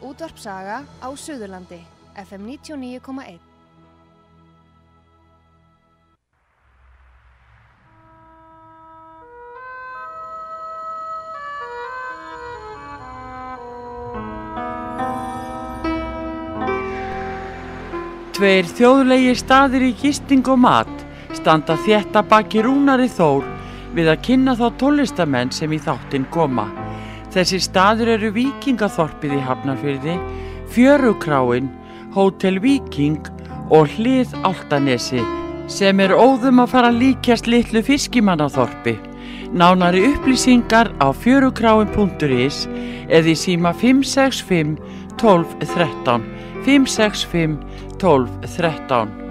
Útvarpsaga á Suðurlandi, FM 99,1. Tveir þjóðlegi staðir í gisting og mat standa þétta baki rúnari þór við að kynna þá tólistamenn sem í þáttinn koma. Þessi staður eru Víkingaþorpið í Hafnarfyrði, Fjörukráin, Hótel Víking og Hlið Altanesi sem er óðum að fara líkjast litlu fiskimannaþorpi. Nánari upplýsingar á fjörukráin.is eða í síma 565 12 13 565 12 13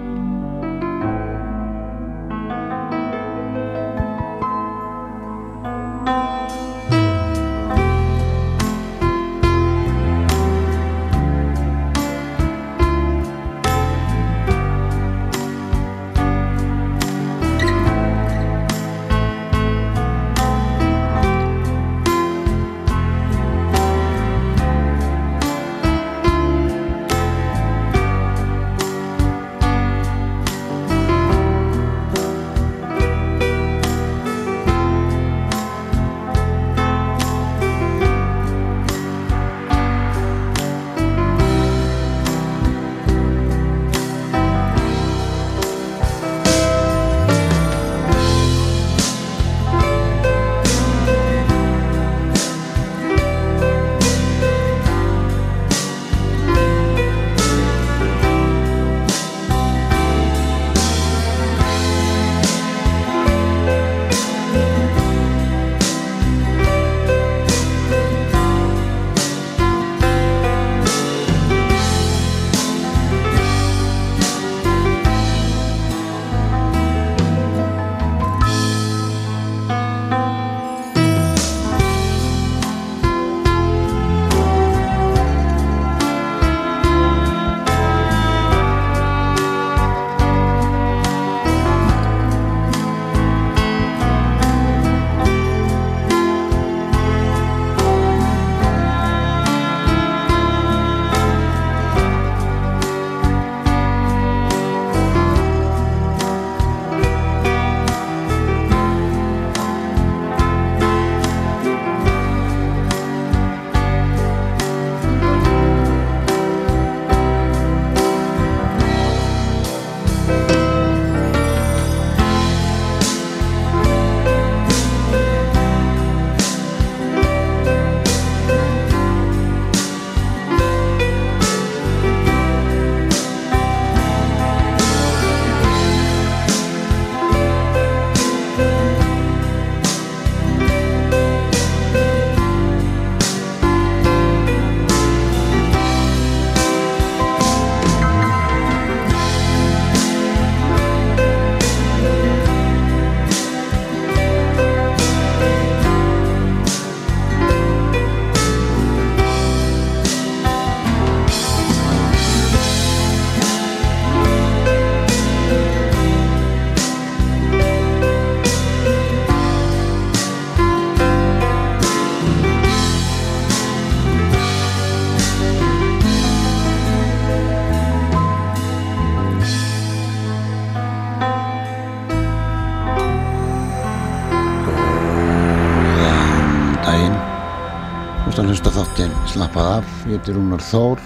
ég heiti Rúnar Þór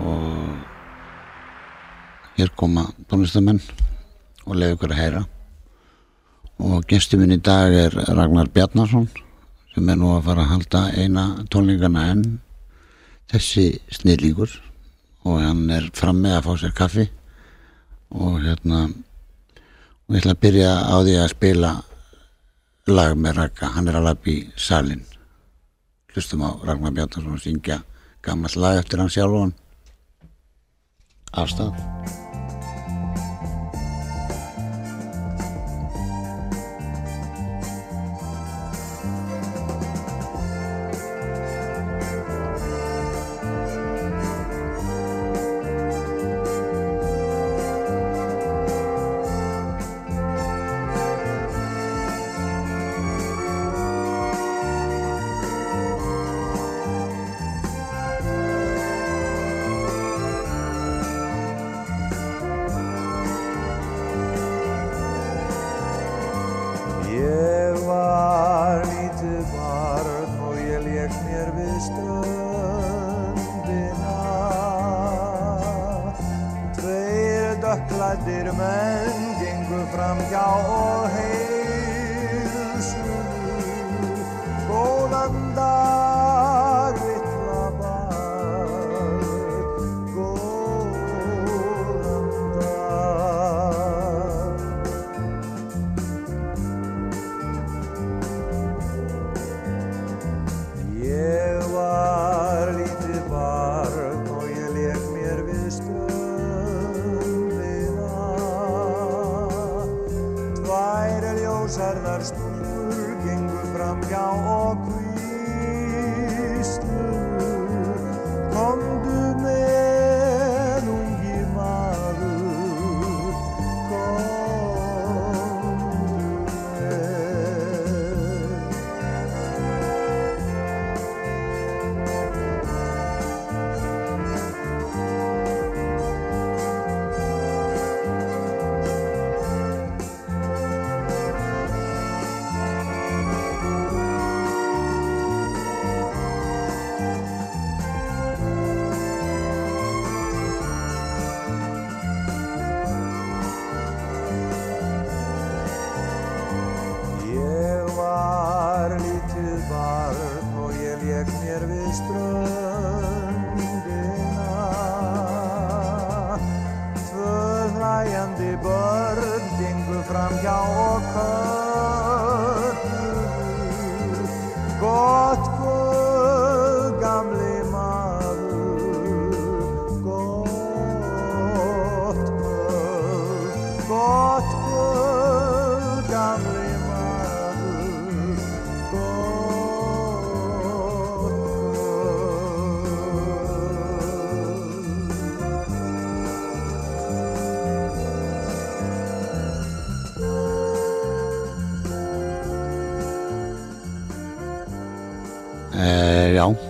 og hér koma tónlistamenn og leiði ykkur að heyra. Og gestur minn í dag er Ragnar Bjarnarsson sem er nú að fara að halda eina tónlingana enn. Þessi snillíkur og hann er fram með að fá sér kaffi. Og hérna og ég ætla að byrja á því að spila lag með Ragga, hann er alveg í salin hlustum á Ragnar Bjarnarsson að syngja gammal lag eftir hann sjálf afstæð barn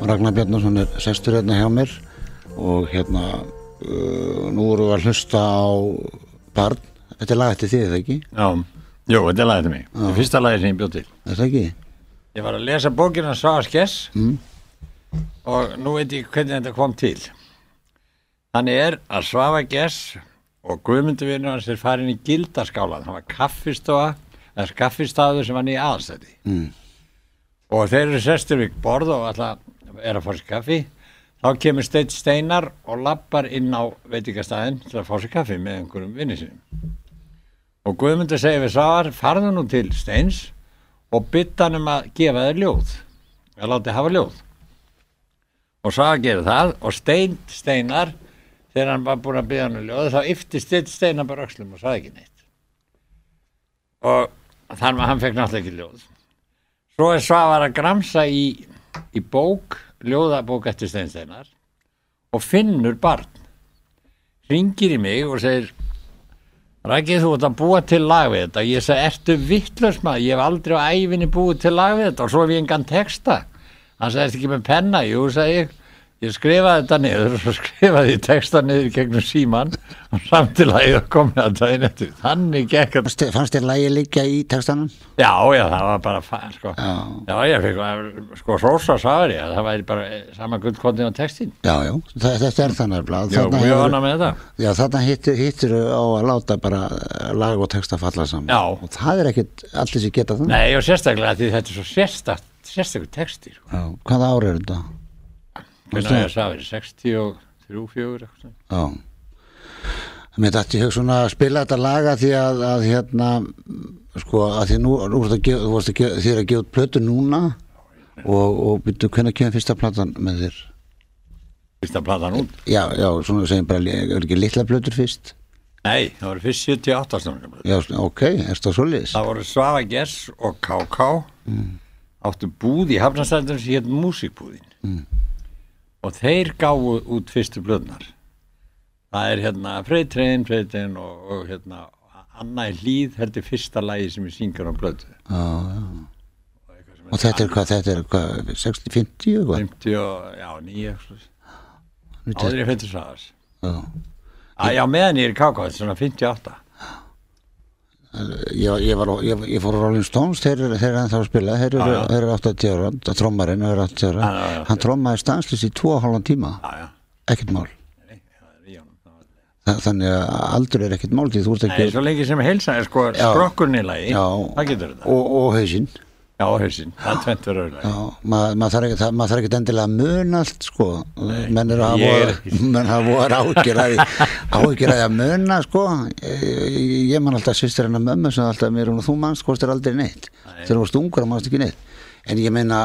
Ragnar Bjarnarsson er sestur hérna hjá mér og hérna uh, nú vorum við að hlusta á barn, þetta er lag eftir þið, er það ekki? Já, jú, þetta er lagið til mig Það er fyrsta lagið sem ég bjóð til Er það ekki? Ég var að lesa bókina Svaga Skess Mm. og nú veit ég hvernig þetta kom til Þannig er að Svaga Gess og Guðmunduvinur hans er farin í gildaskálan það var kaffistofa eða kaffistafur sem var nýja aðstætti Mm. og þeir eru sestur við borð og alltaf er að fá sér kaffi þá kemur Steinn Steinar og lappar inn á veitingastæðin til að fá sér kaffi með einhverjum vinni sinum og Guðmundur segir við Svagar farðu nú til Steins og bytta hann um að gefa þér ljóð að láta þig hafa ljóð. Og Svagar gerir það og Stein Steinar þegar hann var búin að byggja hann um ljóð þá yfti Steinn Steinar bara öxlum og sagði ekki neitt. Og þannig að hann fekk náttúrulega ekki ljóð. Svo er Svavar að gramsa í, í bók, ljóðabók eftir Steinsteinar og finnur barn. Ringir í mig og segir, Rækið þú ert að búa til lag við þetta. Ég segi, ertu vittlust maður? Ég hef aldrei á æfinni búið til lag við þetta og svo hef ég engan texta. Hann sagði, ertu ekki með penna? Jú, segi ég. Ég skrifaði þetta niður og skrifaði texta niður gegnum síman og samtilega ég kom með þetta inn eftir. Þannig gekk að... Fannst þér- lagi líka í textanum? Já, já, það var bara fæn, sko. Já. Já, ég fikk, sko, Rósa sagði ég að það væri bara sama gullkotni á textin. Já, já, þetta er þannig blað. Já, var hana með þetta. Já, þarna hittir, hittir á að láta bara lag og texta falla saman. Já. Og það er ekkit allir sem geta það. Nei, og sérstaklega því þetta er svo sérstakur texti, sko. Já, Hvernig ég sagði, 63, 4, eitthvað. Já. Mér dætti ég hug svona að spila þetta laga því að, að hérna, sko, að því nú, nú að gefa, þú vorst að gefa, þér að gefa út plötu núna og, og byrju, hvernig kemur fyrsta platan með þér? Fyrsta platan út. Já, já, svona segjum bara, er ekki litla plötur fyrst? Nei, það voru fyrst 78 stundum. Já, ok, er það svoleiðis? Það voru Svafa Gess og KK áttu búð í Hafnarstændum sem hétt Músikbúðin Mm. Og þeir gáfu út fyrstu blöðnar það er hérna Freytrein, Freytrein og, og hérna Anna í hlýð er fyrsta lagi sem ég syngur á blöðu Já, já. Og þetta er hvað, þetta er hvað, 60, 50 eitthvað? 50 og, já, 9 Nú áður ég fyrir Svafas Já. að já, meðan ég er er svona 58 ég, ég, var, ég, ég fór Rolling Stones þeir, eru- þeir eru ennþá að spila þeir eru, Já, já. þeir eru 80 ára, trommarinn er 80 ára hann trommaði stanslýs í 2,5 tíma ekkert mál. Þa, þannig að aldur er ekkert mál því þú ert Nei, ekki svo lengi sem heilsa er sko Já. skrokkurinn í lagi, það getur þetta. og, og hausinn Já, hausinn, það er tvent verður auðvitað. Já, maður mað þarf ekki, það- þarf ekki endilega að muna allt sko, menn eru að er hafa ágjörði ágjörði að muna sko. Ég, ég man alltaf sýstir hennar mömmu sem alltaf mér og þú mannst hvort er aldrei neitt. Þegar þú varst ungur og mannst ekki neitt. En ég meina,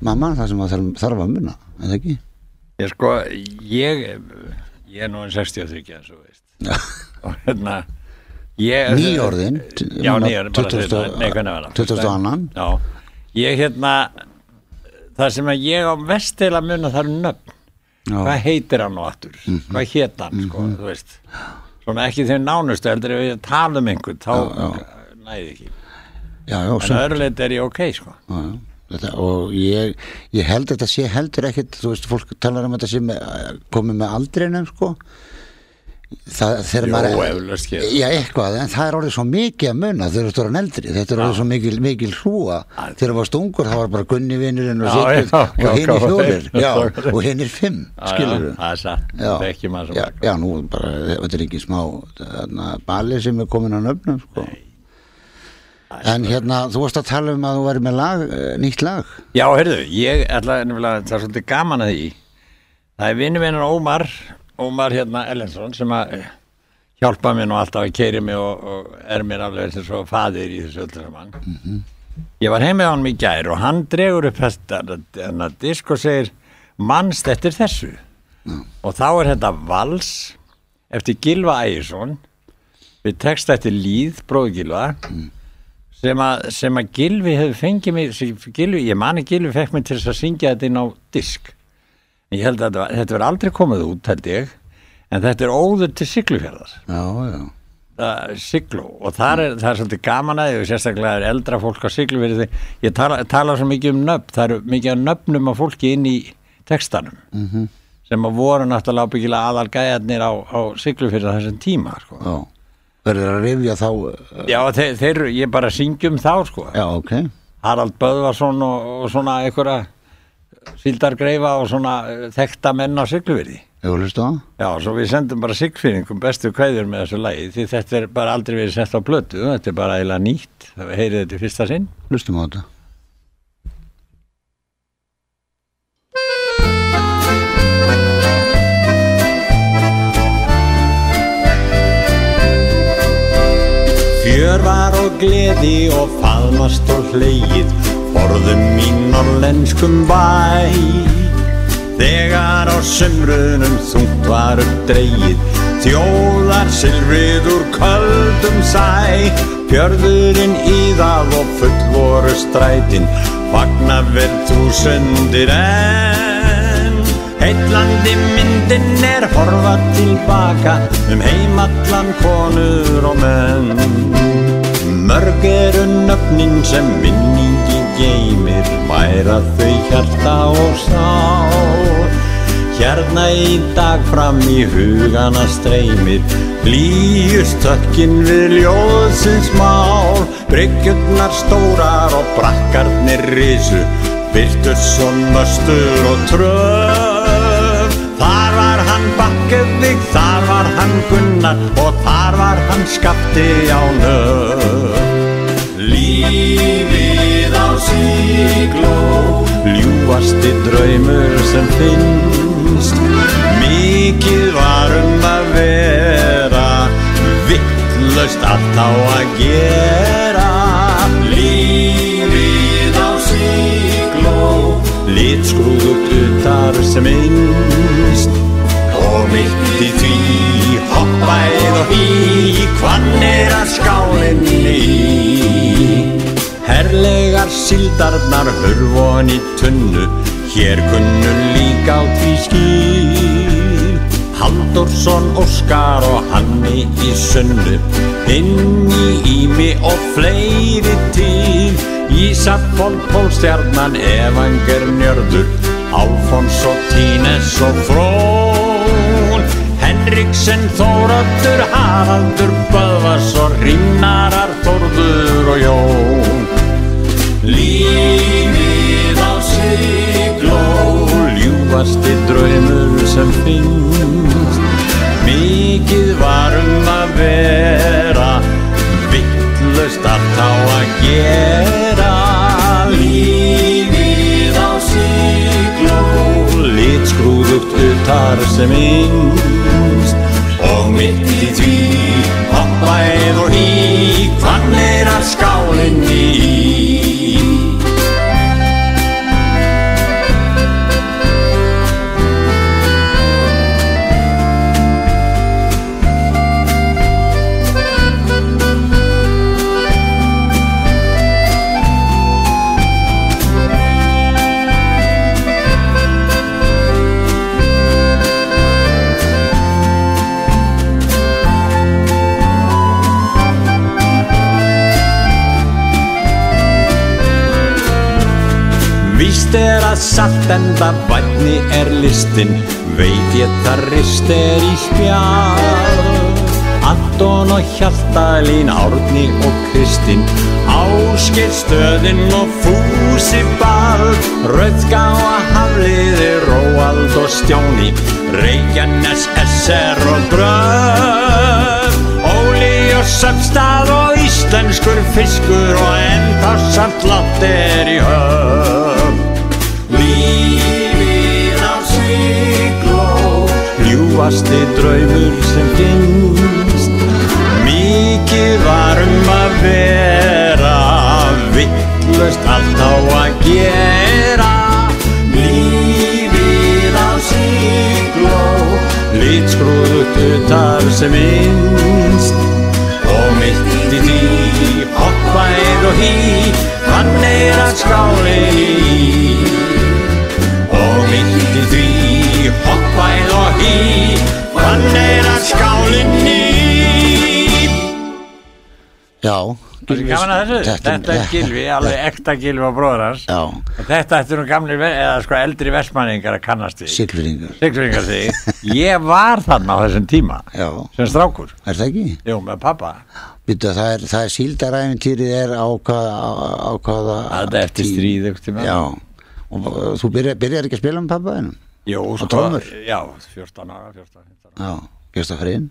mamma það sem maður þarf, að muna, en það ekki? Ég sko, ég, ég er nú en 63, eins og veist. Já. Og hérna, ég... Nýorðin Já, nýorðin, bara 20. þetta, nei, hvernig var það? 20. annan Já, ég hérna, það sem að ég á mest til að muna það er nöfn. Já. Hvað heitir hann nú aftur? Mhm. Hvað hétt hann, sko, þú veist? Svona ekki þeim nánustu, heldur ef ég tala um einhvern, þá næði ekki. já, já, En sumt. öðruleitt er ég ok, sko. Þetta, og ég, ég held að þetta sé heldur ekkit þú veist, fólk talar um þetta með, komið með aldrinum sko það, þegar Jó, maður já, eitthvað, en það er orðið svo mikið að munna þegar þú stóran eldri, þetta er orðið svo mikil, mikil hrúa, þegar þú varst ungur það var bara Gunni vinurinn og já, og hinn já, fjórir já, og hinn er fimm, skilur Já, Það er satt, það er ekki maður já, já, nú bara, þetta er ekki smá þarna, bali sem er komin á nöfnum sko. en hérna, þú varst að tala um að þú væri með lag, eh, nýtt lag. Já, heyrðu, ég ætla nefnilega, það er svolítið gaman að því. Það er vinnu minnur Ómar Ómar hérna Ellensson sem að eh, hjálpa mér nú alltaf að keiri mig og, og er mér alveg eins og svo faðir í þessu öllu saman. Ég var heim með honum í gær og hann dregur upp þetta disk og segir mannst eftir þessu? Og þá er þetta vals eftir Gilva Ægjesson við text eftir Líð, bróði Gilva sem sem að Gilvi hefur fengið mig Gilvi, ég mani Gilvi fekk mig til að syngja þetta inn á disk ég held að þetta, verður aldrei komið út held ég, en þetta er óður til uh, sigló og þar er, það er svolítið gaman að því og sérstaklega er eldra fólk á siglufjörði ég tala, tala svo mikið um nöfn það eru mikið af nöfnum af fólki inn í textanum -hmm. sem að voru náttúrulega ábyggilega aðal gæjarnir á, á siglufjörði þessum tíma sko. Verður að rifja þá uh, já, þeir, þeir, ég bara syngjum þá sko. Já, ok Harald Böðvarsson og, og svona einhverja síldargreifa og svona eh, þekkta menn á siglufyrði. Hefur hlustu á? Já, svo við sendum bara siglfyrðingum bestu kveður með þessu lagi því þetta er bara aldrei verið sett á blötu, þetta er bara eiginlega nýtt, það heyrið þetta í fyrsta sinn. Hlustum á þetta Fjör var og gleði og faðmast og hleyið Borðum í norlenskum bæ. Þegar á sumrunum þungt var upp dreigið Þjóðar silfrið úr köldum sæ. Fjörðurinn íðað og full voru strætin Fagna vel þúsundir enn. Heitlandi myndin er horfa tilbaka Um heimallan konur og menn. Mörg eru nöfnin sem minningi geymir Væra þau hjarta og sál. Hérna í dag fram í hugana streymir Blíust tökkin við ljóðsins mál. Bryggjurnar stórar og brakkarnir risu og möstur og tröf Þar var hann Bakkevik, þar var hann Gunnar Og þar var hann Skapti á nöf Lífið á sígló Ljúfasti draumur sem finnst. Mikið var um að vera Vittlaust allt á að gera. Lífið á sígló Litskrúðugt utar sem einst Herlegar sildarnar hurfon í tunnu. Hér kunnu líka á því skil. Halldórsson, Óskar og Hanni í sunnu. Inn í Ími og fleiri til. Ísafól, Pólstjarnan, Evanger, Njörður. Alfons og Tínes og Frón. Henriksen, Þóroddur, Haraldur, Böðvars og Rinnarar, Þórður og Jón. Lífið á sigló, ljúfasti draumur sem finnst. Mikið var um að vera, vittlust allt á að gera. Lífið á sigló, litskrúðugt utar sem innst. Og mitt í því, hoppaið og hí, hvann er að skálinni í. Víst er að satt enda vætni er listin. Veit ég það rist er í spjall. Anton og Hjaltalín, Árni og Kristinn Áskil stöðin og Fúsi ball. Rauðgá að Hafliði, Róald og Stjáni. Reykjanes, SR og Bröf Óli og Söfstað og íslenskur fiskur Og enda samt látt er í höf Lífið á sigló Ljúfasti draumur sem finnst. Mikið var um að vera Vittlust allt á að gera. Lífið á sigló Litskrúðut utar sem minnst Og mitt í því Hoppæð og hí Hann er að skálinni í Í því. Hoppæð og er að skálinni í. Já. Er að þessu, þetta er Gilvi, alveg ekta Gilvi á bróður hans. Já, og þetta ættu nú gamli, eða sko eldri vestmanningar að kannast við. Sigluringar. Siglingar þig Ég. Var þarna á þessum tíma Já, sem strákur, er það ekki? jú, með pappa Býttu, það er, það er síldaræfintýrið er á hvaða, á, á. Það er eftir stríð eftir Já, og uh, þú byrjar, byrjar ekki að spila með pappa þennum? Jú, sko, já, 14 ára, 14 15 ára Já, gerst það fyrir inn.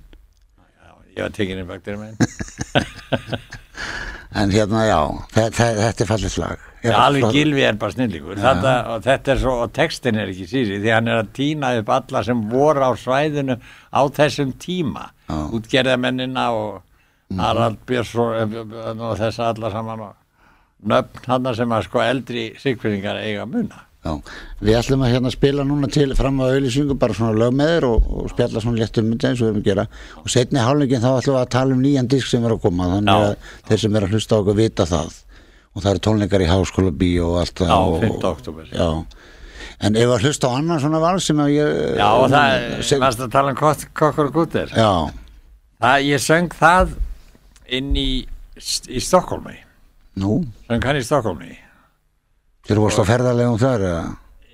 Ég var tekinni baktir með En hérna, já, þetta, þetta er fallið slag. Já, alveg Gilvi er bara snillíkur þetta, og þetta er svo, og textin er ekki sísi því hann er að týna upp alla sem voru á svæðinu á þessum tíma Já. útgerðamennina og Harald Björnsson og þessa alla saman og nöfn hann sem að sko eldri sigfyrringar eiga muna Já, við ætlum að hérna spila núna til fram á auðlýsingu bara svona lög með þér og, og spjalla svona létt um þetta eins og við erum að gera og setni hálfleikin þá ætlum við að tala um nýjan disk sem er að koma þannig Já. að þeir sem er að hlusta á okkur vita það og það eru tónleikar í háskóla bíó og allt það Já, og, 5. október. Já, en ef að hlusta á annan svona val sem að ég Já, og það, sem, varst að tala um kott- kokkur og gúter Já, það, ég söng það inn í, í Stokkólmi nú, söng hann í Stokkólmi þeir vorst á ferðarlegum þar eða?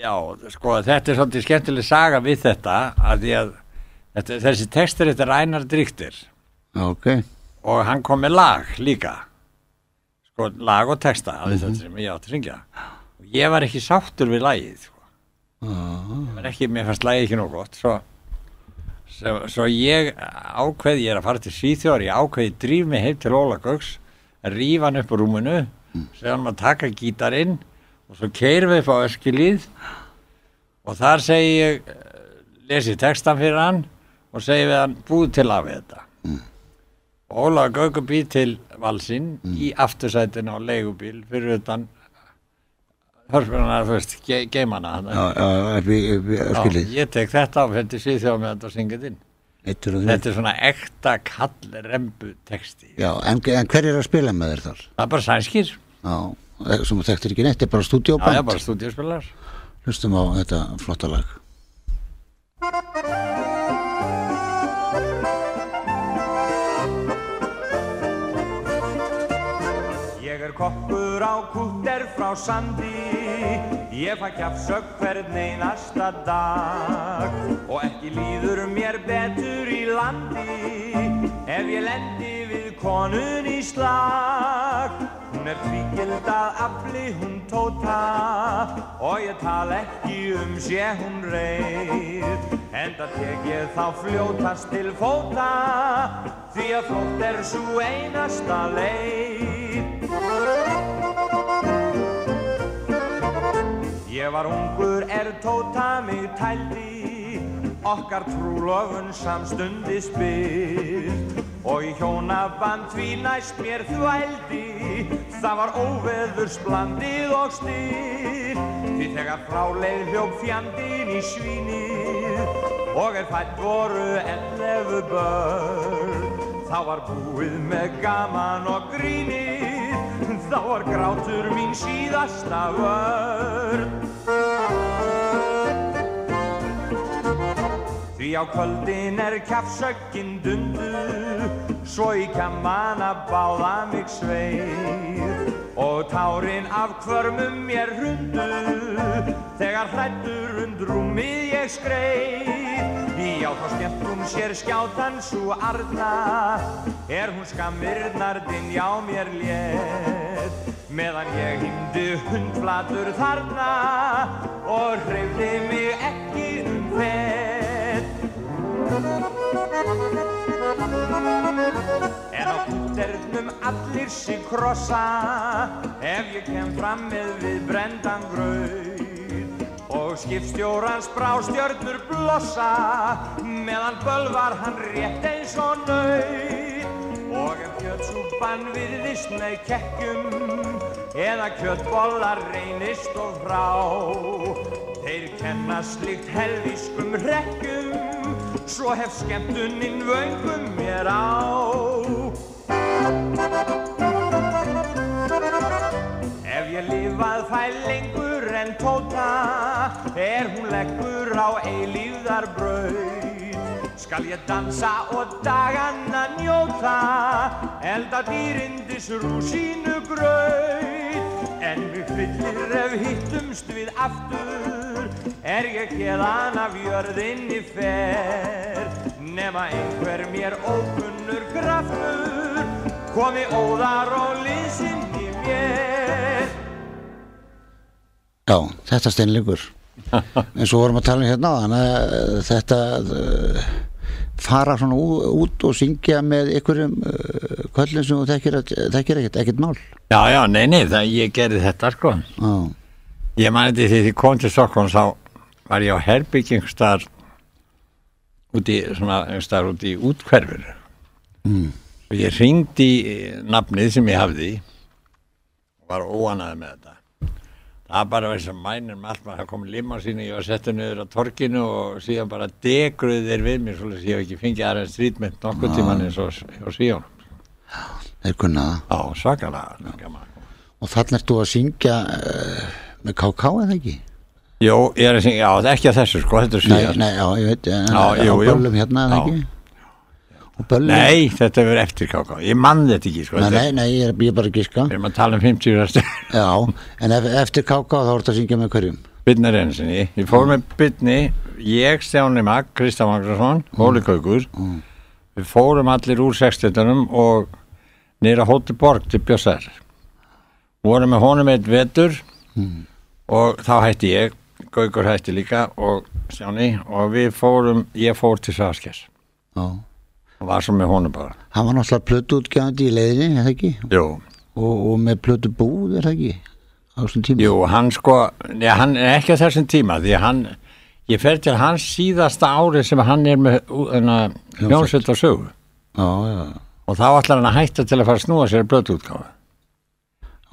Já, sko, þetta er svolítið skemmtileg saga við þetta að því að þetta, þessi textur þetta er Einar Dryktir Já, ok, og hann kom með lag líka. Sko, lag og texta af þetta sem ég átti að syngja. Og ég var ekki sáttur við lagið sko. ég var ekki, mér fannst lagið ekki nóg gott svo, svo, svo ég ákveð, ég er að fara til Svíþjóðar ég ákveði dríf mig heim til Óla Gauks rífa hann upp á rúmunu segja hann að taka gítarinn og svo keirum við upp á öskilíð og þar segi ég eh, lesi textan fyrir hann og segi við hann búið til af þetta. Óla Gaukur býr til valsinn í aftursætin á leigubíl fyrir utan veist, ge geimana í Já, skilið ég tek þetta og fyrir síðþjóð með þetta og syngið inn Eittur og þetta er svona ekta kallrembu texti. Já, en, en hver er að spila með þér þar? það er bara sænskir. Já, sem þú þekktir ekki neitt, þetta er bara já, stúdíóband. Já, bara stúdíuspilar Hlustum á þetta flotta lag. Ég er er kokkur á kútter frá sandi. Ég fæ kjafsögg hvern einasta dag. Og ekki líður mér betur í landi Ef ég lendi við konun í slag. Hún er tvíkild að afli hún tóta. Og ég tala ekki um sé hún reyð Enda tek ég þá fljótast til fóta. Því að flótt er svo einasta leið Ég var ungur er tóta mig tældi. Okkar trúlofun samstundi spil Og í hjónaband því næst mér þvældi Það var óveðursblandið og styr. Því þegar fráleið hljók fjandin í svínið Og er fætt voru ellefu börn. Þá var búið með gaman og grínið Þá var grátur mín síðasta vörn Því á kvöldin er kjafsöggin dundu Svo í kammana báða mig sveið Og tárin af kvörmum mér hrundu Þegar hrættur undrúmið ég skreið. Já þá skemmt hún sér skjátan svo arna Er hún skammirnardinn já mér létt. Meðan ég hýmdi hundflatur þarna Og hreyfði mig ekki um fett En á kútternum allir sig krossa Ef ég kem fram með við brendan grauð Og skipstjórans brástjörnur blossa Meðan bölvar hann rétt eins og nöyð Og ef kjötsúpan virðist með kekkjum Eða kjötbollar reynist og frá. Þeir kenna slikt helvískum rekkjum Svo hef skemmtuninn vöngum mér á. Ef ég lifað fæ lengur en tóta Er hún leggur á eilíðar brauð Skal ég dansa og daganna njóta Elda dýrindis rúsínu grauð En mig fyllir ef hittumst við aftur Er ég hérðan af jörðinni fer? Nema einhver mér ókunnur kraftur Komi óðar og liðsinn í mér. Já, þetta steinleikur. Eins og vorum að tala um hérna þannig að þetta uh, fara svona út og syngja með einhverjum uh, kvöllin sem þú þekkir, þekkir ekkert, ekkert mál. Já, já, nei, nei, það, ég gerði þetta sko. Já, Ég þetta því ég kom til Stokkons þá var ég á herbygging staðar úti, úti í útkverfur mm. og ég ringdi nafnið sem ég hafði og var óanaði með þetta. Það bara var þess að mænir með allt maður það kom limma sínu, ég var settur niður á torkinu og síðan bara degruði þeir við mér svolítið ég hef ekki fengið aðeins strítmynd nokkuð tíman eins og síðan. Þeir kunna það. Á svakalega og þannig ert þú að syngja uh, með KK eða ekki? Jó, ég er að syngja, já, ekki að þessu sko, þetta er Nei, síðan nei, já, ég veit en, Já, á jú, jú. böllum hérna eða Já. ekki? Nei, þetta verður eftir káká. Ég mann þetta ekki, sko. nei, Þetta nei, nei, ég er, ég er bara að giska Við erum að tala um 50 ræstu. Já, en ef, eftir KK þá ertu að syngja með hverjum Byrni reynsinni. Ég fór með Byrni, ég, Stjáni Mag, Kristján Magnússon, Óli Kaukur. Við fórum allir úr 60-unum og nýra Hóti Borg til Bjössar. Vorum með honum eitt vetur og þá hætti ég, Gaukur hætti líka og Stjáni og við fórum, ég fór til Svaskjæs Já, og var svo með honum bara. hann var náttúrulega plötu útgefandi í leiðinni, er það ekki? Jú. Og, og með plötu búð, er það ekki? Á þessum tíma Jú, hann sko, ja, hann er ekki á þessum tíma því að hann, ég fer til hans síðasta ári sem hann er með hérna, hljónsveit og og þá ætlar hann að hætta til að fara að snúa sér blötuútgáfu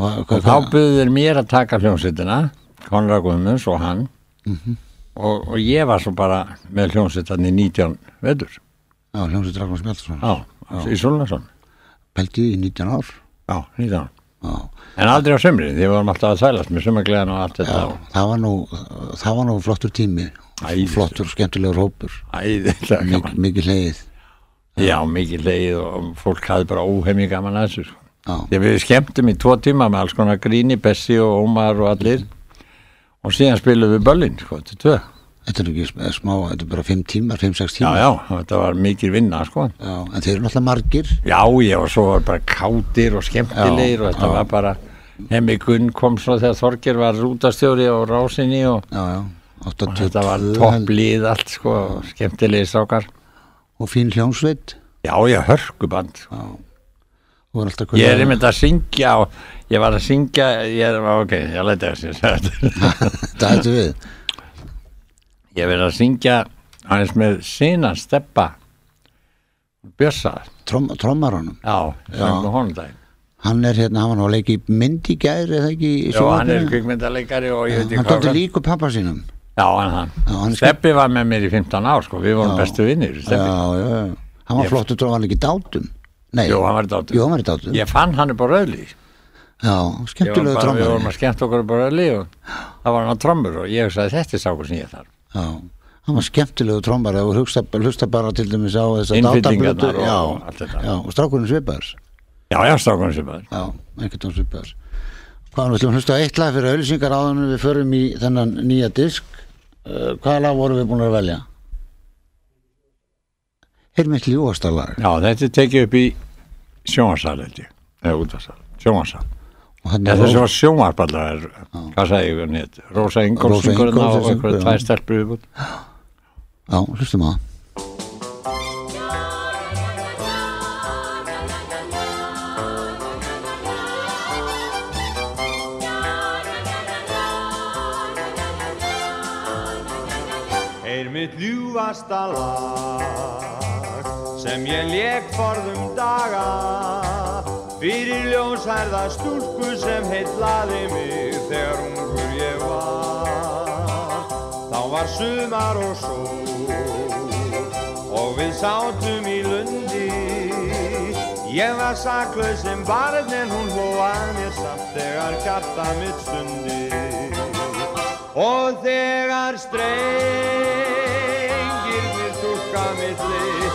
Hva, og þá þeir mér að taka hljónsveitina Konrad Guðmunds og hann. Mhm. og, og ég var svo bara með hljónsveitan í 19 vetur. Já, hljómsveit Ragnar Smjálsson já, í Súlnason Pæltið í 19 ár. Já, 19 Já, en aldrei á sömri, því við vorum alltaf að þælast með sömagleðan og allt þetta. Já það, var nú, það var nú flottur tími. Æðislegur. Flottur, skemmtilegur hópur. Mik, Mikið leið Já, mikið leið og fólk hafði bara óhemmi gaman að þessu sko. Já, Þegar við skemmtum í tvo tíma með alls konar gríni, Bessi og Ómar og allir og síðan spilum við böllin, sko, er tvö. þetta er ekki sm- smá, þetta er bara 5 tímar, 5-6 Já, tímar. já, þetta var mikil vinna, sko. Já, en þeir eru náttúrulega margir. Já, já, og svo var bara kátir og skemmtilegir Já, og þetta já. var bara, Hemmi Gunn kom svo þegar Þorger var rútastjóri á rásinni og, Já, já, og 82 þetta var topplið allt, sko, og skemmtilegir strákar. og fín hljónsveit. Já, já, hörkuband. Já, og var alltaf Ég er einmitt að syngja og ég var að syngja, ég er, ok, ég leti að þetta. Það hættu við. Ég verið að syngja aðeins með sína steppa Bjössa, Trom, trommaranum. já, Já. söng með honum daginn. Hann er hérna, hann var nú að leika í mynd í gæri eða ekki í Já, hann er veit Hann ekki tótti líku pappa sínum. Já, hann, hann. Steppi var með mér í 15 ár, sko, við vorum Já. bestu vinnir, Já, Steppi. já, já. Hann var flottur hann var ekki dátum. Nei, Jú, hann var í dátum. Jú, hann var í dátum. Ég fann hann upp á rauðli. Já, skemmtilegu bara- Við vorum að skemmt okkur á rauðli og það var hann trommur og ég sagði þetta er sákur sem ég þarf. Já, hann var skemmtilegu trommari og hlusta, hlusta bara til dæmis á þess að Innfyllingarnar og allt þetta. já, og strákurinn svipaðars. Já, já, sem var. Já, ekkert án svipaðars. Hvað, við ætlum að hlusta á eitt lag fyrir auðlýsingar áðunum við förum í þennan nýja disk. Uh, hvaða lag vorum við búin að velja? Er mitt ljúasta lag. Já, þetta tekið upp í sjónvarsal, held ég. Eða útvarsal, sjónvarsal. Já, þessi var sjónvarpallar, hvað sagði ég hann hétt? Rósa Ingolf Rósa syngur Ingólfs hérna og einhverja já. tvær stelpur viðbútt. Já, hlustum á það. er mitt ljúfasta lag sem ég lék forðum daga fyrir ljósærða stúlku sem heitlaði mig þegar ungur ég var. Þá var sumar og sól og við sátum í lundi. Ég var saklaus sem barn en hún hlóað mér samt þegar hjarta mitt stundi. Og þegar strengirnir túlka mitt litla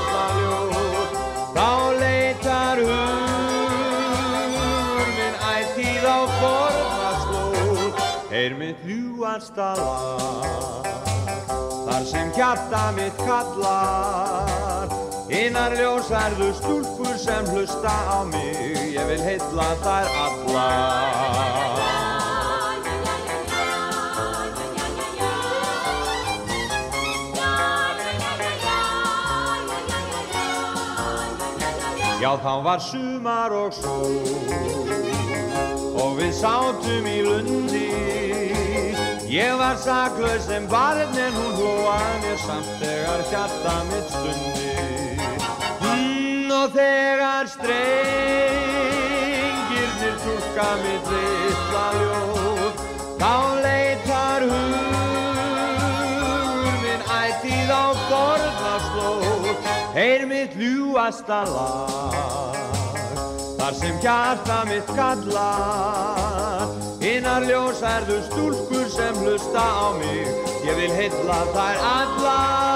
Er mitt ljúasta lag Þar sem hjarta mitt kallar Einar ljósærðu stúlkur sem hlusta á mig Ég vil heilla þær allar Já, þá var sumar og sól og við sátum í lundi. Ég var saklaus sem barn en hún hlóað mér samt þegar hjarta mitt stundi. Mm, og þegar strengirnir túlka mitt litla ljóð, þá leitar hugur minn ætíð á forna slóð. Heyr mitt ljúasta lag Þar sem hjarta mitt kallar Innar ljósærðu stúlkur sem hlusta á mig. Ég vil heilla þær allar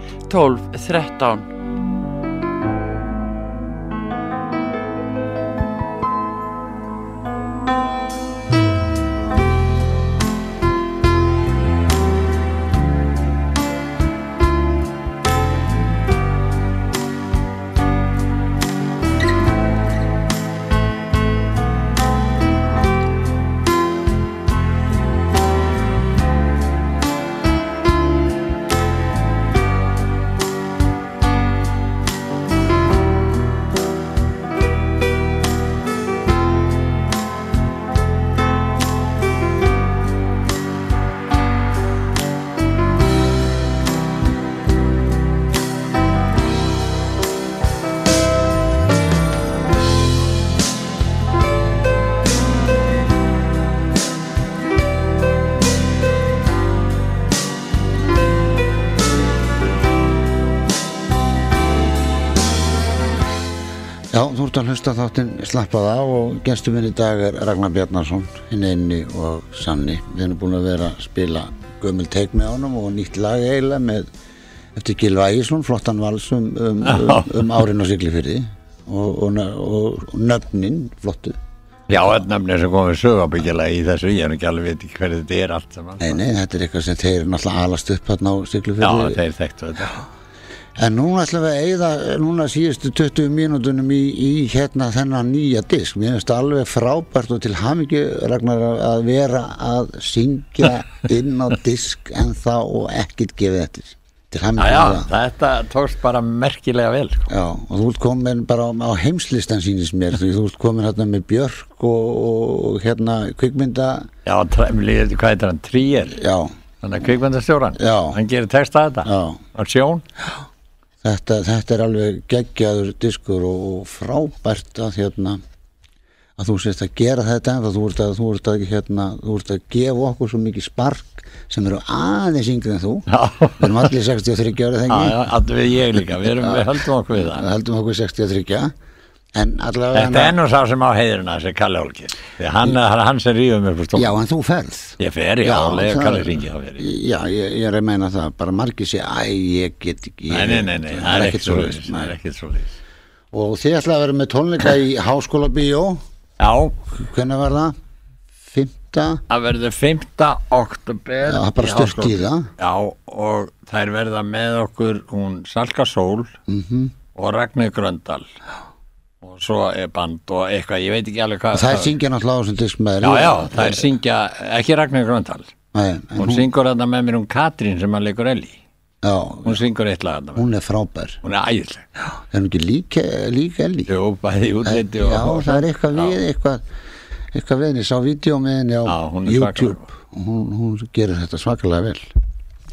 12 13 slappað á. Og gestur minn í dag er Ragnar Bjarnarsson hinn einni og sanni. Við erum búin að vera að spila gömul teik með honum og nýtt lag eiginlega með eftir Gilva Ægisson flottan vals um, um, um, um árin og siglifyrði og, og, og, og nöfnin flottu. Já, þetta nefnir sem komið sögabyggilega í þessu, ég er ekki alveg veit hverju þetta er allt saman. Nei, nei, þetta er eitthvað sem þeir náttúrulega alast upp hérna á Já, siglifyrði þeir þekktu þetta. En núna ætlum við að eigða núna síðustu 20 mínútunum í, í hérna þennan nýja disk. Mér finnst það alveg frábært og til hamingju Ragnar að vera að syngja inn á disk en þá og ekkert gefið eftir. Til Já, hamingju já, með það. þetta tókst bara merkilega vel. sko. Já, og þú ert komin bara á, á heimslistan sínist mér, því þú ert komin hérna með Björk og, og, hérna kvikmynda, Já, tremlið, hvað heitir hann, Tríer, já, þannig að kvikmyndastjóran. Já. Hann gerir texta þetta já, á sjón. Þetta, þetta er alveg geggjaður diskur og, og frábært að hérna að þú sést að gera þetta en þú ert að, þú ert að, hérna, þú ert að gefa okkur svo mikið spark sem eru aðeins yngri en þú. Við erum allir 63 ára við ég líka, við, erum, við höldum okkur við það. við heldum okkur 63 en allavega Þetta er nú sá sem á heiðurina, þessi Kalli Olgir. Því hann, hann sem á stofn. já en þú ferð Ég fer, já, það- Kalli ringi, já ég, ég er að meina það bara margir sé æ ég get ekki Nei, nei, nei, það er ekkert svo leiðis. og þið ætla að vera með tónleika í Háskóla Bíó Já, hvernig var það? 5. það verður 5. oktober. Já, það bara í stutt í það. Já, og þær verða með okkur hún Salka Sól Mhm. og Ragnar Gröndal og svo er band og eitthvað, ég veit ekki alveg hvað. það er syngja náttúrulega á þessum disk með Já, já, það er syngja, ekki Ragnar Gröndal. En Hún syngur þetta með mér um Katrín sem hann leikur Elli. já, Hún syngur eitt lag þetta með. hún er frábær Hún er æðisleg. er hún ekki líka, líka Elli Jú, bæði útliti og... já, það er eitthvað Já. við eitthvað, eitthvað við henni, sá vídeo með henni á Já, hún er YouTube hún, hún gerir þetta svakalega vel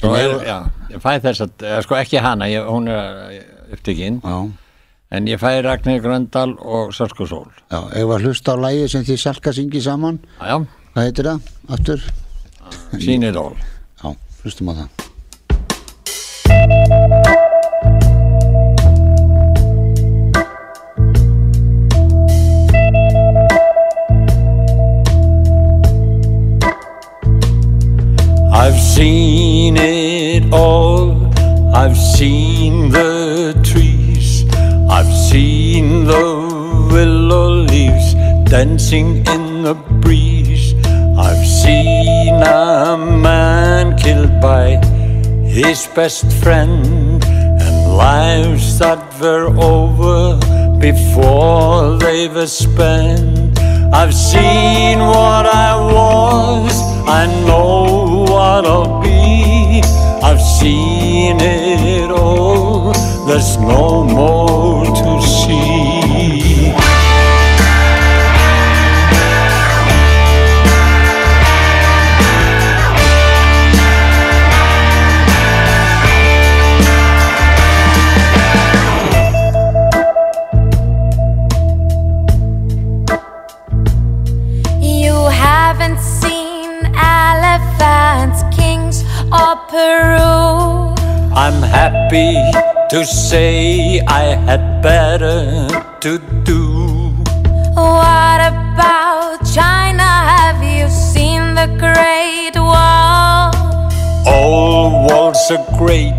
er, ef- já, ég fæ þess að, eða sko ekki hana, ég, hún er upptekinn, já, en ég fæ Ragnar Gröndal og Salka Sól. já, ef að hlusta á lægi sem þið salka syngi saman Já, já, hvað heitir það, aftur? sínir ól. já, hlustum á það I've seen it all. I've seen the trees. Seen the willow leaves dancing in the breeze. I've seen a man killed by his best friend and lives that were over before they were spent. I've seen what I was, I know what I'll be. I've seen it all, there's no more to see. You haven't seen elephants, kings, or Peru. I'm happy to say I had better to do. What about China? Have you seen the Great Wall? All walls are great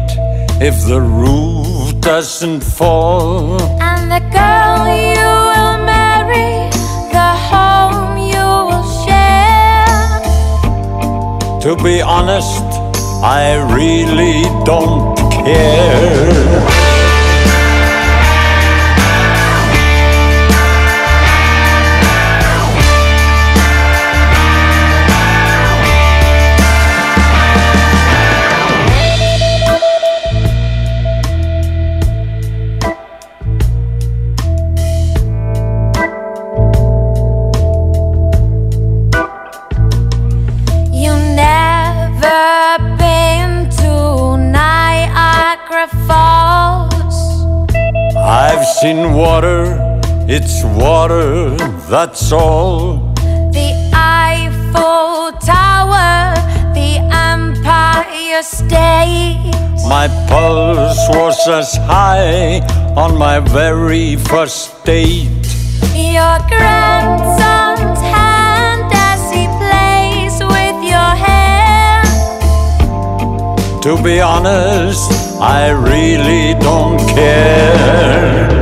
if the roof doesn't fall. And the girl you will marry, the home you will share. To be honest, I really don't care. It's water, that's all. The Eiffel Tower, the Empire State. My pulse was as high on my very first date. your grandson's hand as he plays with your hair. To be honest, I really don't care.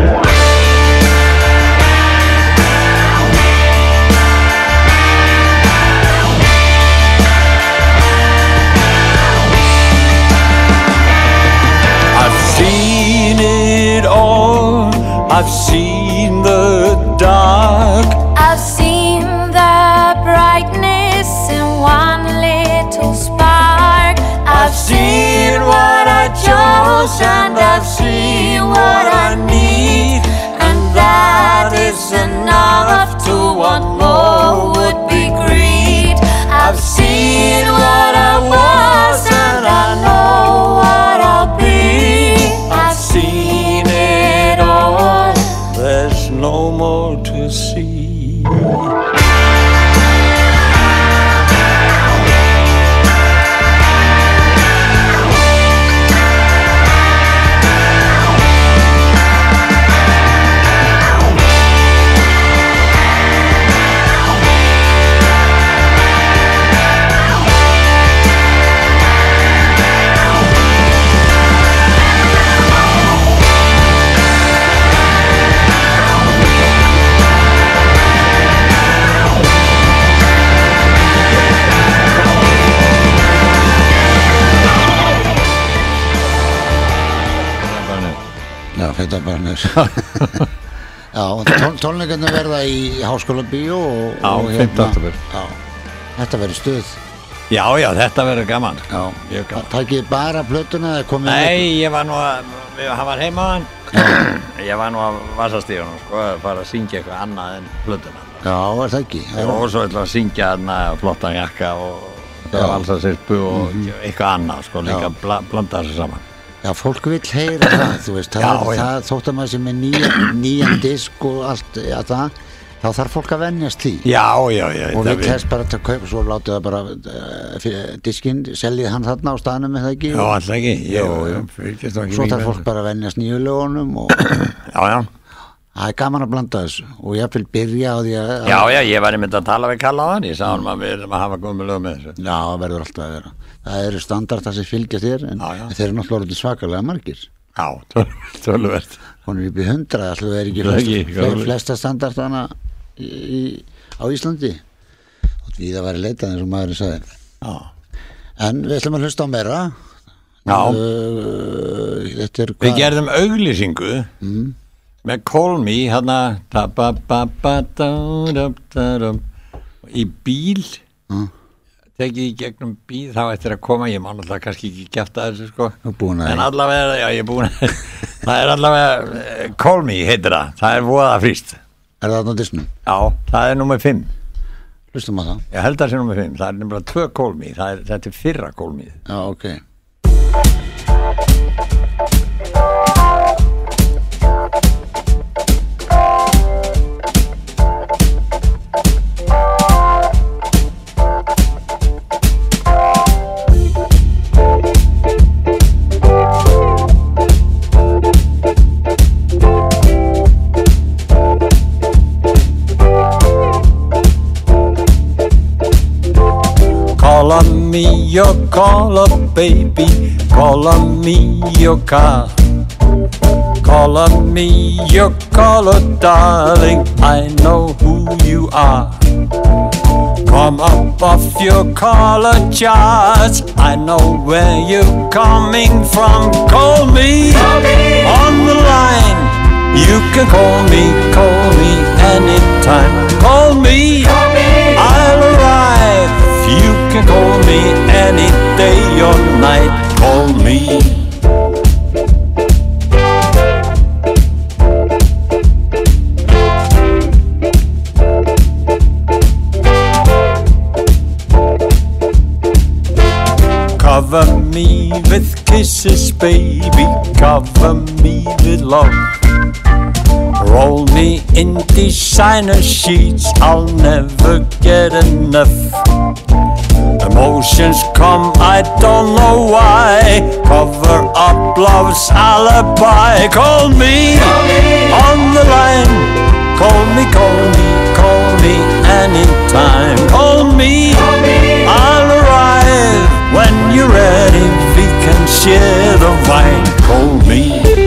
I've seen the dark. I've seen the brightness in one little spark. I've seen what I chose and I've seen what I need. And that is enough to want more would nefnir Já, tón, tónleikarnir verða í Háskóla Bíó og, Já, og 5. október. Já, þetta verður stuð Já, já, þetta verður gaman. Já, gaman. tækið bara plötuna Nei, ég var nú að, hann var heima hann. ég var nú að vasastíðunum, sko, að fara að syngja eitthvað annað en plötuna. Já, er það ekki Það er- Og svo ætla að syngja hann flottan jakka og Já. Mhm. valsasirpu og eitthvað annað, sko, líka bla, blanda þessu saman. Já, fólk vil heyra það, þú veist, það, Já, já. það þótt að maður sem er nýjan, nýjan disk og allt, ja, það, þá þarf fólk að venjast því Já, já, já. og við þess bara til að kaupa svo látið það bara uh, diskinn, seljið hann þarna á staðnum eða ekki Já, alltaf ekki. Jú, Jú, jú. svo þarf fólk bara að venjast nýju lögunum og Já, já. Það er gaman að blanda þessu og ég vil byrja á því að Já, já, ég var einmitt að tala við Kalla á hann, ég sá hann að við erum að hafa komið lög með þessu. Já, það verður alltaf að vera það eru standardar sem fylgja þér en Já, já. þeir eru náttúrulega svakalega margir Já, tölvert. hún er upp í hundra, alltaf ekki Það er ekki, flesta, alveg. flesta standardana í, í, á Íslandi og við að vera leitað eins og maður sagði Já. en við ætlum að hlusta á meira Já. uh, Við gerðum auglýsingu með Call Me hérna ta-ba-ba-ba-da-da-da-dum. í bíl. Mm. tekið í gegnum bíl þá eftir að koma ég má náttúrulega kannski ekki gefta þessu sko. Að en allavega, já ég er búin að það er allavega, eh, Call Me heitir það. Það er voða fríst er það á disnum? já, það er nummer 5 hlustum á það. Ég held að það sé nummer 5, það er nefnilega tvö Call Me. Er, þetta er fyrra Call Me. Já, ok your caller, baby. Call on me your car. Call on me your caller, darling. I know who you are. Come up off your caller charts. I know where you're coming from. Call me, on the line. You can call me, call me anytime. Call me. You can call me any day or night. Call me. Cover me with kisses, baby. Cover me with love. Roll me in designer sheets. I'll never get enough. Emotions come, I don't know why. Cover up love's alibi. Call me, on the line. Call me, call me, call me anytime. Call me, I'll arrive when you're ready. We can share the wine. Call me.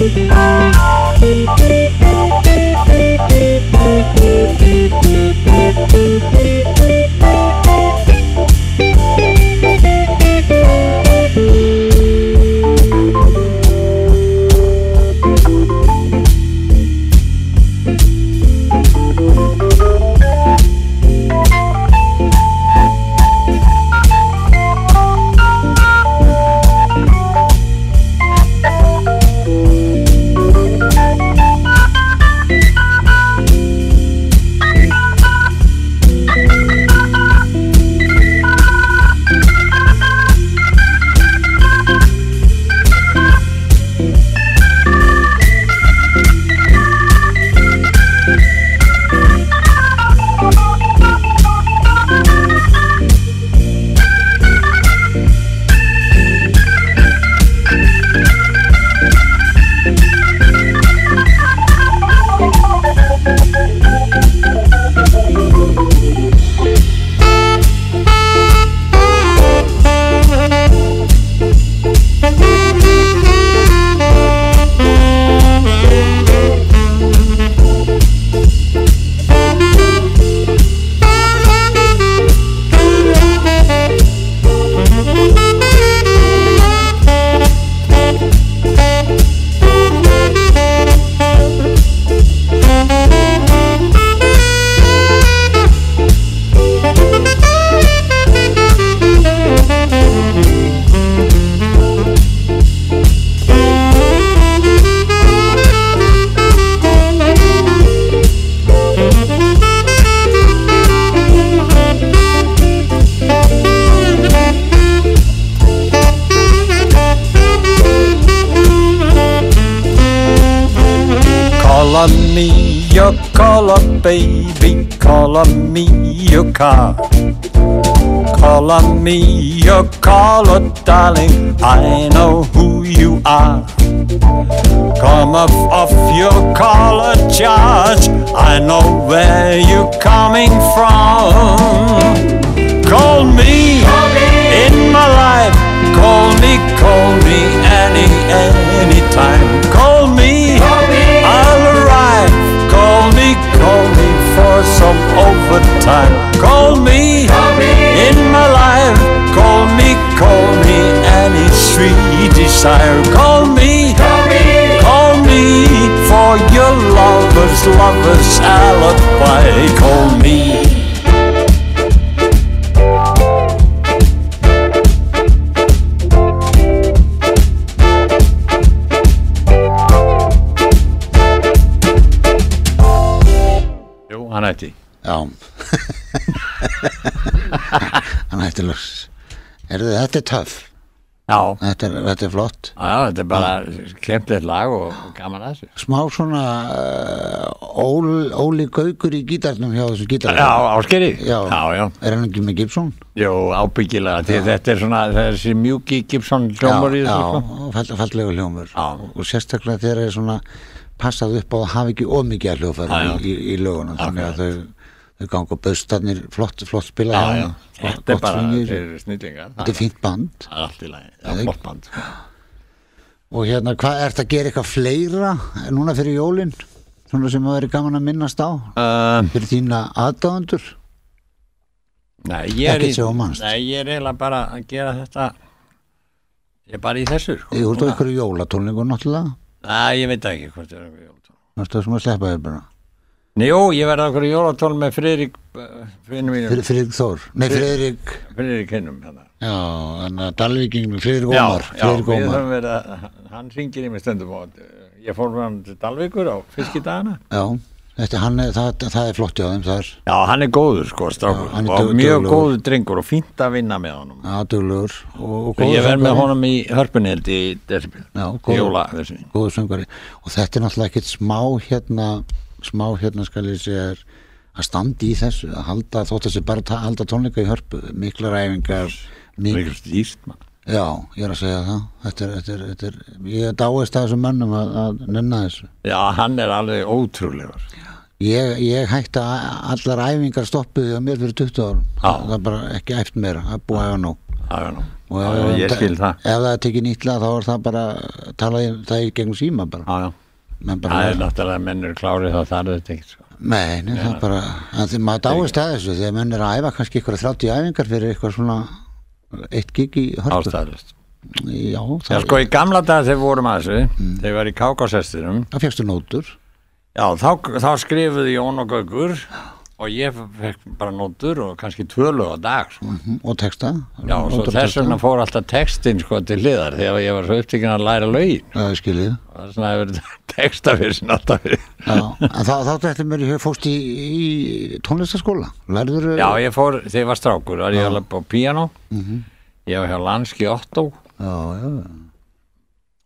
Call charge. I know where you're coming from. Call me, in my life. Call me, call me any anytime. Call me, I'll arrive. Call me, call me for some overtime. Call me, in my life. Call me, call me any sweet desire. Call me, lover's lover's alibi. Call me. Jú, hann ætti. Já Hann hætti loks Erðu þetta er töff þetta er, þetta er flott já, þetta er bara kemplið lag og gaman að þessu. Smá svona uh, ól, Óli Gaukur í gítarnum hjá þessu gítar Já, áskeri. Já. já, já. Er hann ekki með Gibson? Jú, ábyggilega, því þetta er svona þessi mjúki Gibson hljómar í já, sko. já, fall, fallega hljómur Já. og sérstaklega þegar er svona passað upp á að hafa ekki ómikið Já, hljófæri já. í, í, í lögunum þannig að þau, þau ganga böstarnir flott, flott spila Já, já, þeim, þetta er bara, svingir. þetta er snillingar. þetta er fínt band Það er allt í lagi, það er flott band. sko. og hérna, hvað ert að gera eitthvað fleira núna fyrir jólin svona sem að veri gaman að minnast á Uh, fyrir þína aðdáðandur nei, ég er, í, nei, ég er eiginlega bara að gera þetta, ég er bara í þessu. Sko. Þú ert á einhverju jólatónlingu náttúrulega Nei, ég veit það ekki hvort það er einhver jól. Þú ert að sem að sleppa þér bara Jú, ég verði okkur í jólatól með mínum, Fyrir, Friðrik Þór, nei Friðrik Friðrik hinnum. Já, þannig að Dalvíking Friðrik Já, Ómar. já, við höfum verið að hann ringir í mig stundum og uh, ég fór með hann til Dalvíkur á fiskidagana. Já, þetta, hann það, það er flott þar Já, hann er góður sko, Já, er og mjög góður drengur og fínt að vinna með honum. Já, og ég verð með honum í hörpunni held í Já, jóla og þetta er náttúrulega ekkert smá hérna smá hérna skal ég segja er að standa í þessu að halda þótt þessi bara halda tónleika í hörpu miklar æfingar Það er mik ykkur stýrt maður. Já, ég er að segja það. Þetta er, þetta er, þetta er, ég dáist að þessum mönnum að, að nenna þessu. Já, hann er alveg ótrúlegur. Ég, ég hætti að allar æfingar stoppuði á mér fyrir 20 árum. Já. það er bara ekki er búið að Já, já, nú. og ef það er tekið nýtla þá er það bara talaði það í gegnum síma bara, Já, já, það er náttúrulega að menn eru klárið þá þarf þetta ekki sko. Nei, það er bara að því maður dáist að þessu þegar menn er að æfa kannski ykkur 30 æfingar fyrir eitthvað svona eitt gig í hörpu ástæðlust Já, Já, það, sko, í gamla dag þegar við vorum að þessu Mm. þegar við varum í kákásestinum það fjöxtu nótur Já, þá, þá skrifuði Jón og Gaugur og ég fekk bara nótur og kannski tvö lög á dag sko. mhm, og texta? Já, og svo þess vegna fór alltaf textin sko til hliðar þegar ég var svo upptíkin að læra lögin. Já, ég skiljið og það er svona að vera texta fyrir sinna alltaf fyrir. Þá, þá þetta mér ég fórst í, í tónlistaskóla Lærður Já, ég fór, þegar ég var strákur, var ég alveg á piano Mhm. ég var hjá Lanski Otto já, já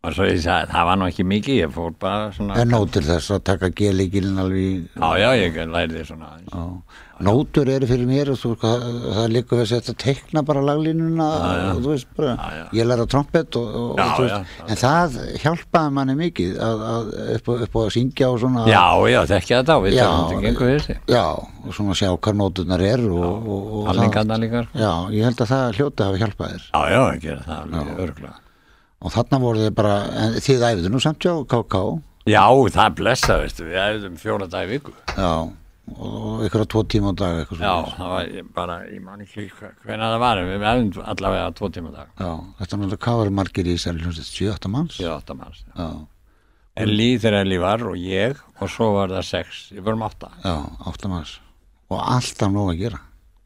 og svo ég sagði, það var nú ekki mikið ég fór bara svona En nótur þess að taka gelikilin alveg Já, já, ég lærði svona aðeins. Já. Nótur eru fyrir mér og þú, það, það líka við að setja teikna bara laglínuna og þú veist bara, Já, já. ég læra trompet og, og, Já, og þú veist, já, já. en það hjálpaði manni mikið að, að, upp, upp á að syngja og svona Já, já, þekkja þetta á, við Já, það gengur þessi já, og svona sjá hvað nóturnar eru og, og, og Allingarna líka sko. já, ég held að það hljóti að hafa hjálpað þér Já, já, gera það alveg örgulega og þarna voru þið bara, en þið æfðu nú samt hjá KK Já, það blessa, veistu, við æfðum fjóra dag í viku. Já, og ykkur á tvo tíma á dag Já, það var bara, ég man ekki hvernig það var, við æfðum allavega tvo tíma á dag. Já, þetta er náttúrulega hvað var margir í þessari hljómsveit? 7-8 manns? Ég átta manns já, Elí þegar Elí var og ég og svo var það sex, ég vorum átta. Já, 8 manns. Og alltaf nóg að gera.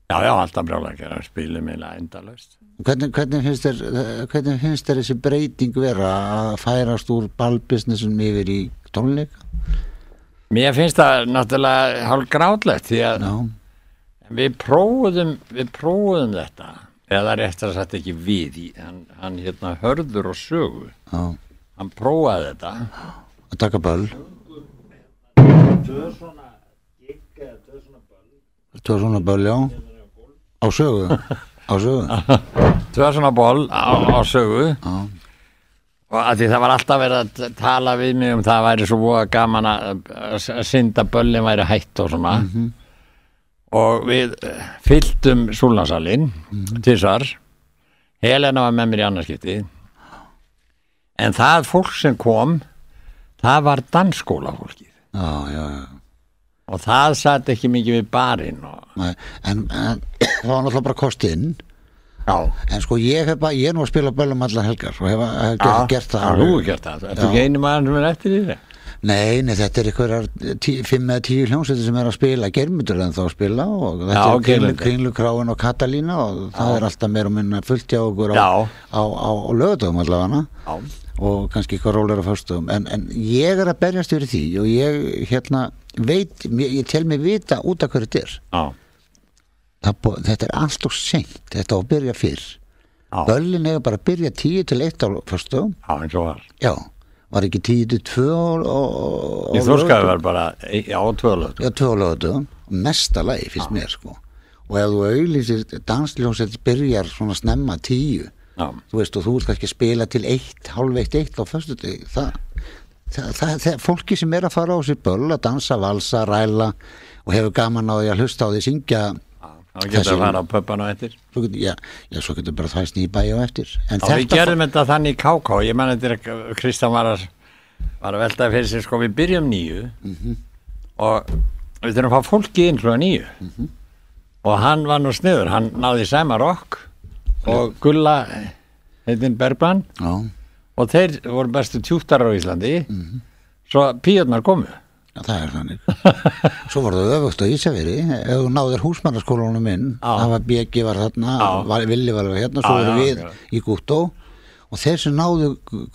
Já, já, alltaf brjálega að gera, spilum minna endalaust Hvernig, hvernig, finnst þér, hvernig finnst þér þessi breyting vera að færast úr ballbusinessum yfir í tónleika? Mér finnst það náttúrulega hálf grátlegt því að Já, við prófuðum, við prófuðum þetta eða rétt að sagt ekki við hann, hann hérna hörður og sögu já, hann prófaði þetta að taka böll. Tvö svona böll, já. Á sögu, á sögu. tvö svona ból á, á sögu. Já, og að því það var alltaf verið að tala við mig um það væri svo voða gaman að, synda böllin væri hætt og svona. Og við eh, fylltum súlansalinn mm tísar Helena var með mér í annarskipti en það fólk sem kom það var dansskóla fólkið já, já, já. Og það satt ekki mikið við barinn og Nei, En, en það var náttúrulega bara kostinn. já, En sko ég hef bara, ég er nú að spila böllum allar helgar og hef, hef gert, gert það. Já, þú hefur gert það, ertu ekki einu maður sem er eftir því það? Nei, nei, þetta er eða tíu hljómsveitir sem er að spila germyndur en þá að spila og þetta Já, er Geirmundur. kringlukráin og Katalína og það er alltaf meira og minna fullt hjá okkur á, Já. á, á, á lögutöfum allavega Já, og kannski eitthvað rólega föstum en, en ég er að berjast yfir því og ég hérna veit, ég, ég tel mig vita út af hverju þetta er. Þetta er allt og seint, þetta á að byrja fyrr. Já, Böllin hefur bara að byrja tíu til eitt á föstum já, var. Ekki tíu til tvö og, og, Í Þórskaði var bara, Já, tvö lögutum, mesta lagi finnst mér sko. Og ef þú auðlýsir dansljónsett byrjar svona snemma tíu Já, þú veist og þú ert kannski að spila til eitt, hálf eitt, eitt á föstu það, það, það, það, fólki sem er að fara á sér böll að dansa, valsa, ræla og hefur gaman á því að hlusta á því syngja þá getur að fara á pöppan og eftir. Svo getur, já, já, svo getur bara þvæst nýja bæja eftir. En Já, við gerðum þetta þannig í KK ég man þetta er Kristján var að var að velta fyrir sig, sko, við byrjum nýju og við þurfum að fá fólki inn klúa nýju og hann var nú sniður, hann náði Sæma Rock og Gulla heitinn Bergman já, og þeir voru bestu tjúttar á Íslandi. Svo píotnar komu. Já, það er þannig. Svo var það öfugt á Ísafiri, ef þú náðir húsmannaskólanum inn, það var BG var þarna, var, Villi var hérna, svo voru við já. í Gúttó. Og þeir sem náðu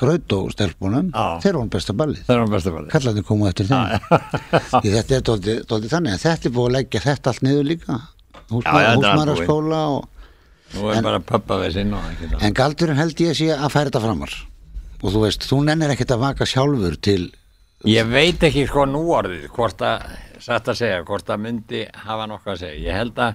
Grautó-stelpunum, Já. þeir voru besta ballið. Er hann besta fæli Kallarnir komu eftir þeim. Þetta er dóldi þannig, en þetta er búið að leggja þetta allt niður líka. Húsmannaskóla og Nú er bara pöppa við sinn og ekki það En galdurinn held ég sé að færa þetta framar og þú veist, þú nennir ekkert að vaka sjálfur til Ég veit ekki sko nú orðið hvort að, satt að segja, hvort að myndi hafa nokkuð að segja. Ég held að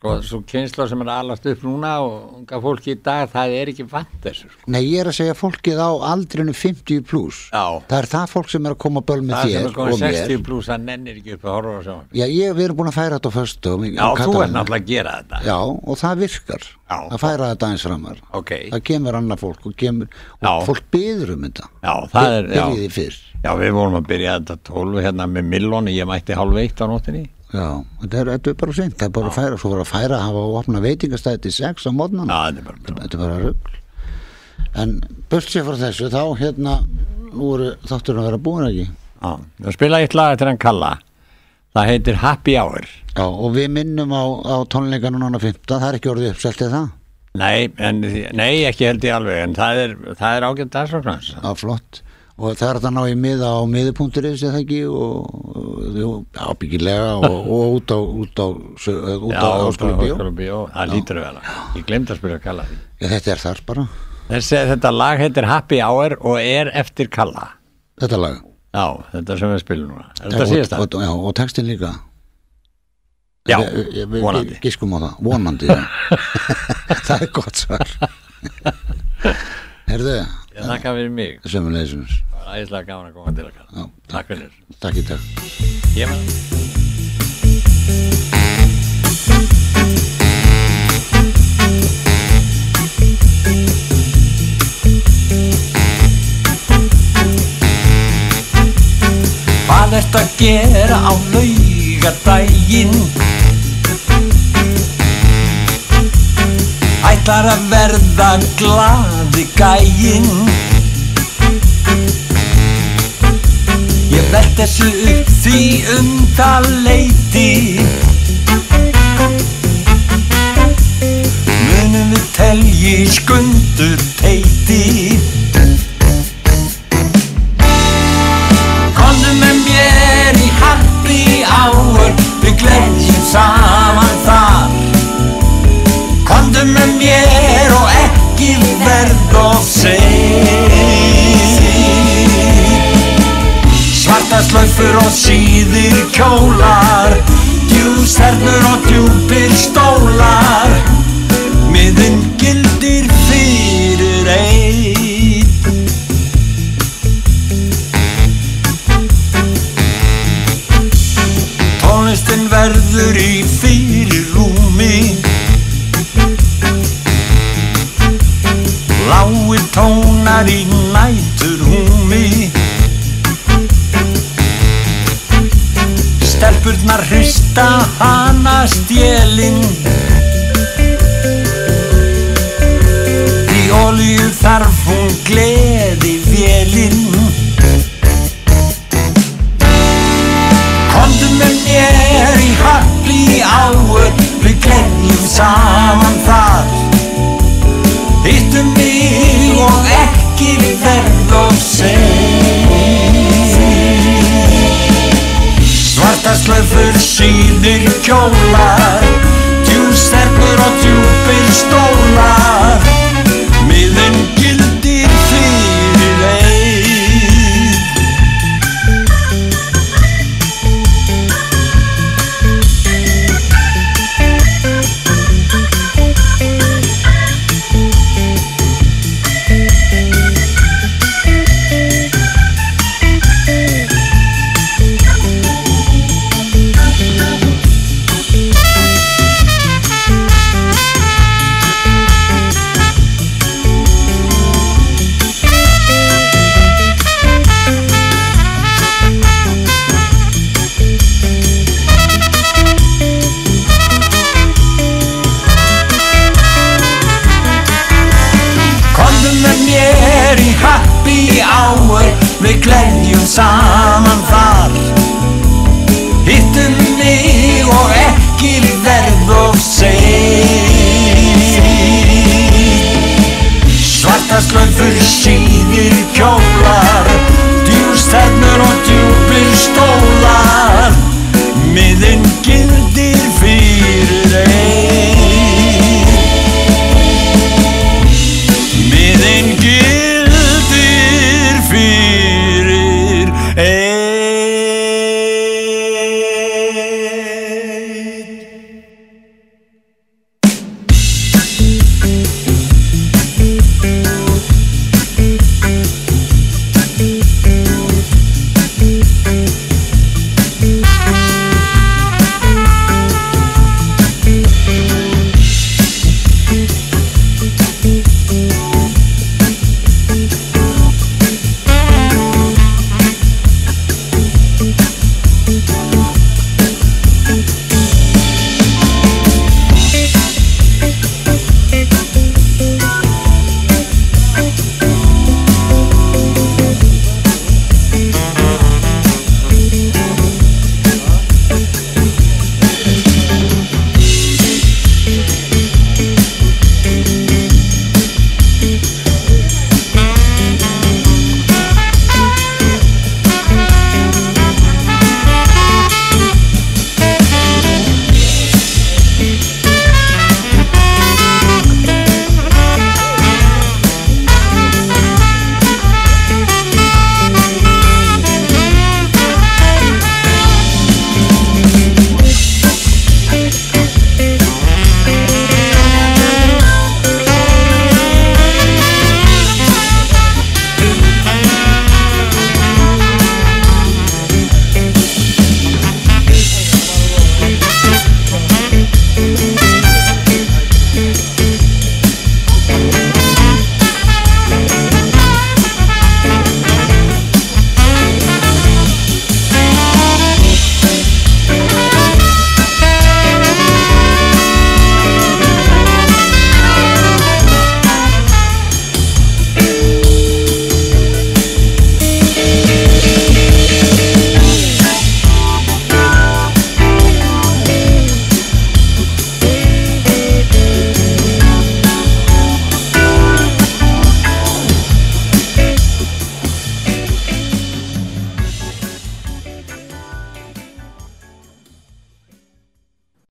sko, svo kynsla sem er alast upp núna og fólki í dag, það er ekki vant þessu. Sko. Nei, ég er að segja fólkið á aldrinu 50 pluss Já. Það er það fólk sem er að koma böl með Það sem þér er komið og mér 60 pluss, það nennir ekki upp að horfa á sjá. Já, ég, við erum búin að færa þetta á föstum Já, þú er náttúrulega að gera þetta. Já, og það virkar Já. að færa þetta aðeins framar Ok, Það kemur annað fólk og, kemur, og Já. fólk byður um þetta já, það er, já. Byrjiði fyrr Já, við vorum að byrja þetta 12 hérna með millóni, ég mætti hálf eitt á nóttinni. Já, þetta er, þetta er bara seint. Það er bara að færa, svo var að færa að hafa að opna veitingastæði til 6 á mótnan Já, þetta er bara bara rugl. En sér frá þessu þá hérna nú eru þátturinn að vera búin ekki? Já, við spila eitt lag eftir hann Kalla. Það heitir Happy Hour. Já, og við minnum á, á tónleikanu nána 15, það er ekki orðið uppselt eða það? Nei, en, nei, ekki held ég alveg, en það er, er ágætt dagsfráknans. Já, flott og það er þetta að ná í miða á miðupunkturins eða ekki og, ábyggilega og, út á út á, bíó. Það lítur við alveg. Ég glemt að spyrja Kalla því. Þetta er þar bara, Þessi, þetta lag heitir Happy Hour og er eftir Kalla. þetta lag Já, þetta sem við spilum núna. Þetta síðast það? og, og textin líka Já, Við- við- vonandi. Giskum á það, vonandi. Það er gott svar Herðu, Ég þakka fyrir mig. sömulegisins Það var æðislega gaman að koma til að kalla. Já, Takk fyrir. Takk í takk Ég var... Hvað ert að gera á laugardaginn? Ætlar að verða glaði gæinn. Ég velt þessu upp því um það leiti Munum við telji skundur teiti Komdu með mér í happy hour Við gleðjum saman Slaufur og síðir kjólar Djústernur og djúpir stólar. Miðin gildir fyrir einn. Tónlistin verður í fyrir rúmi Láir tónar í nætur Stelpurnar hrista hana stjelin Í olíu þarf hún gleði vélinn Komdu með mér í happy hour Við gleðjum saman þar. Hittu mig og ekki verð of sein Svarta slöfur síðir kjólar Djústerkur og djúpir stólar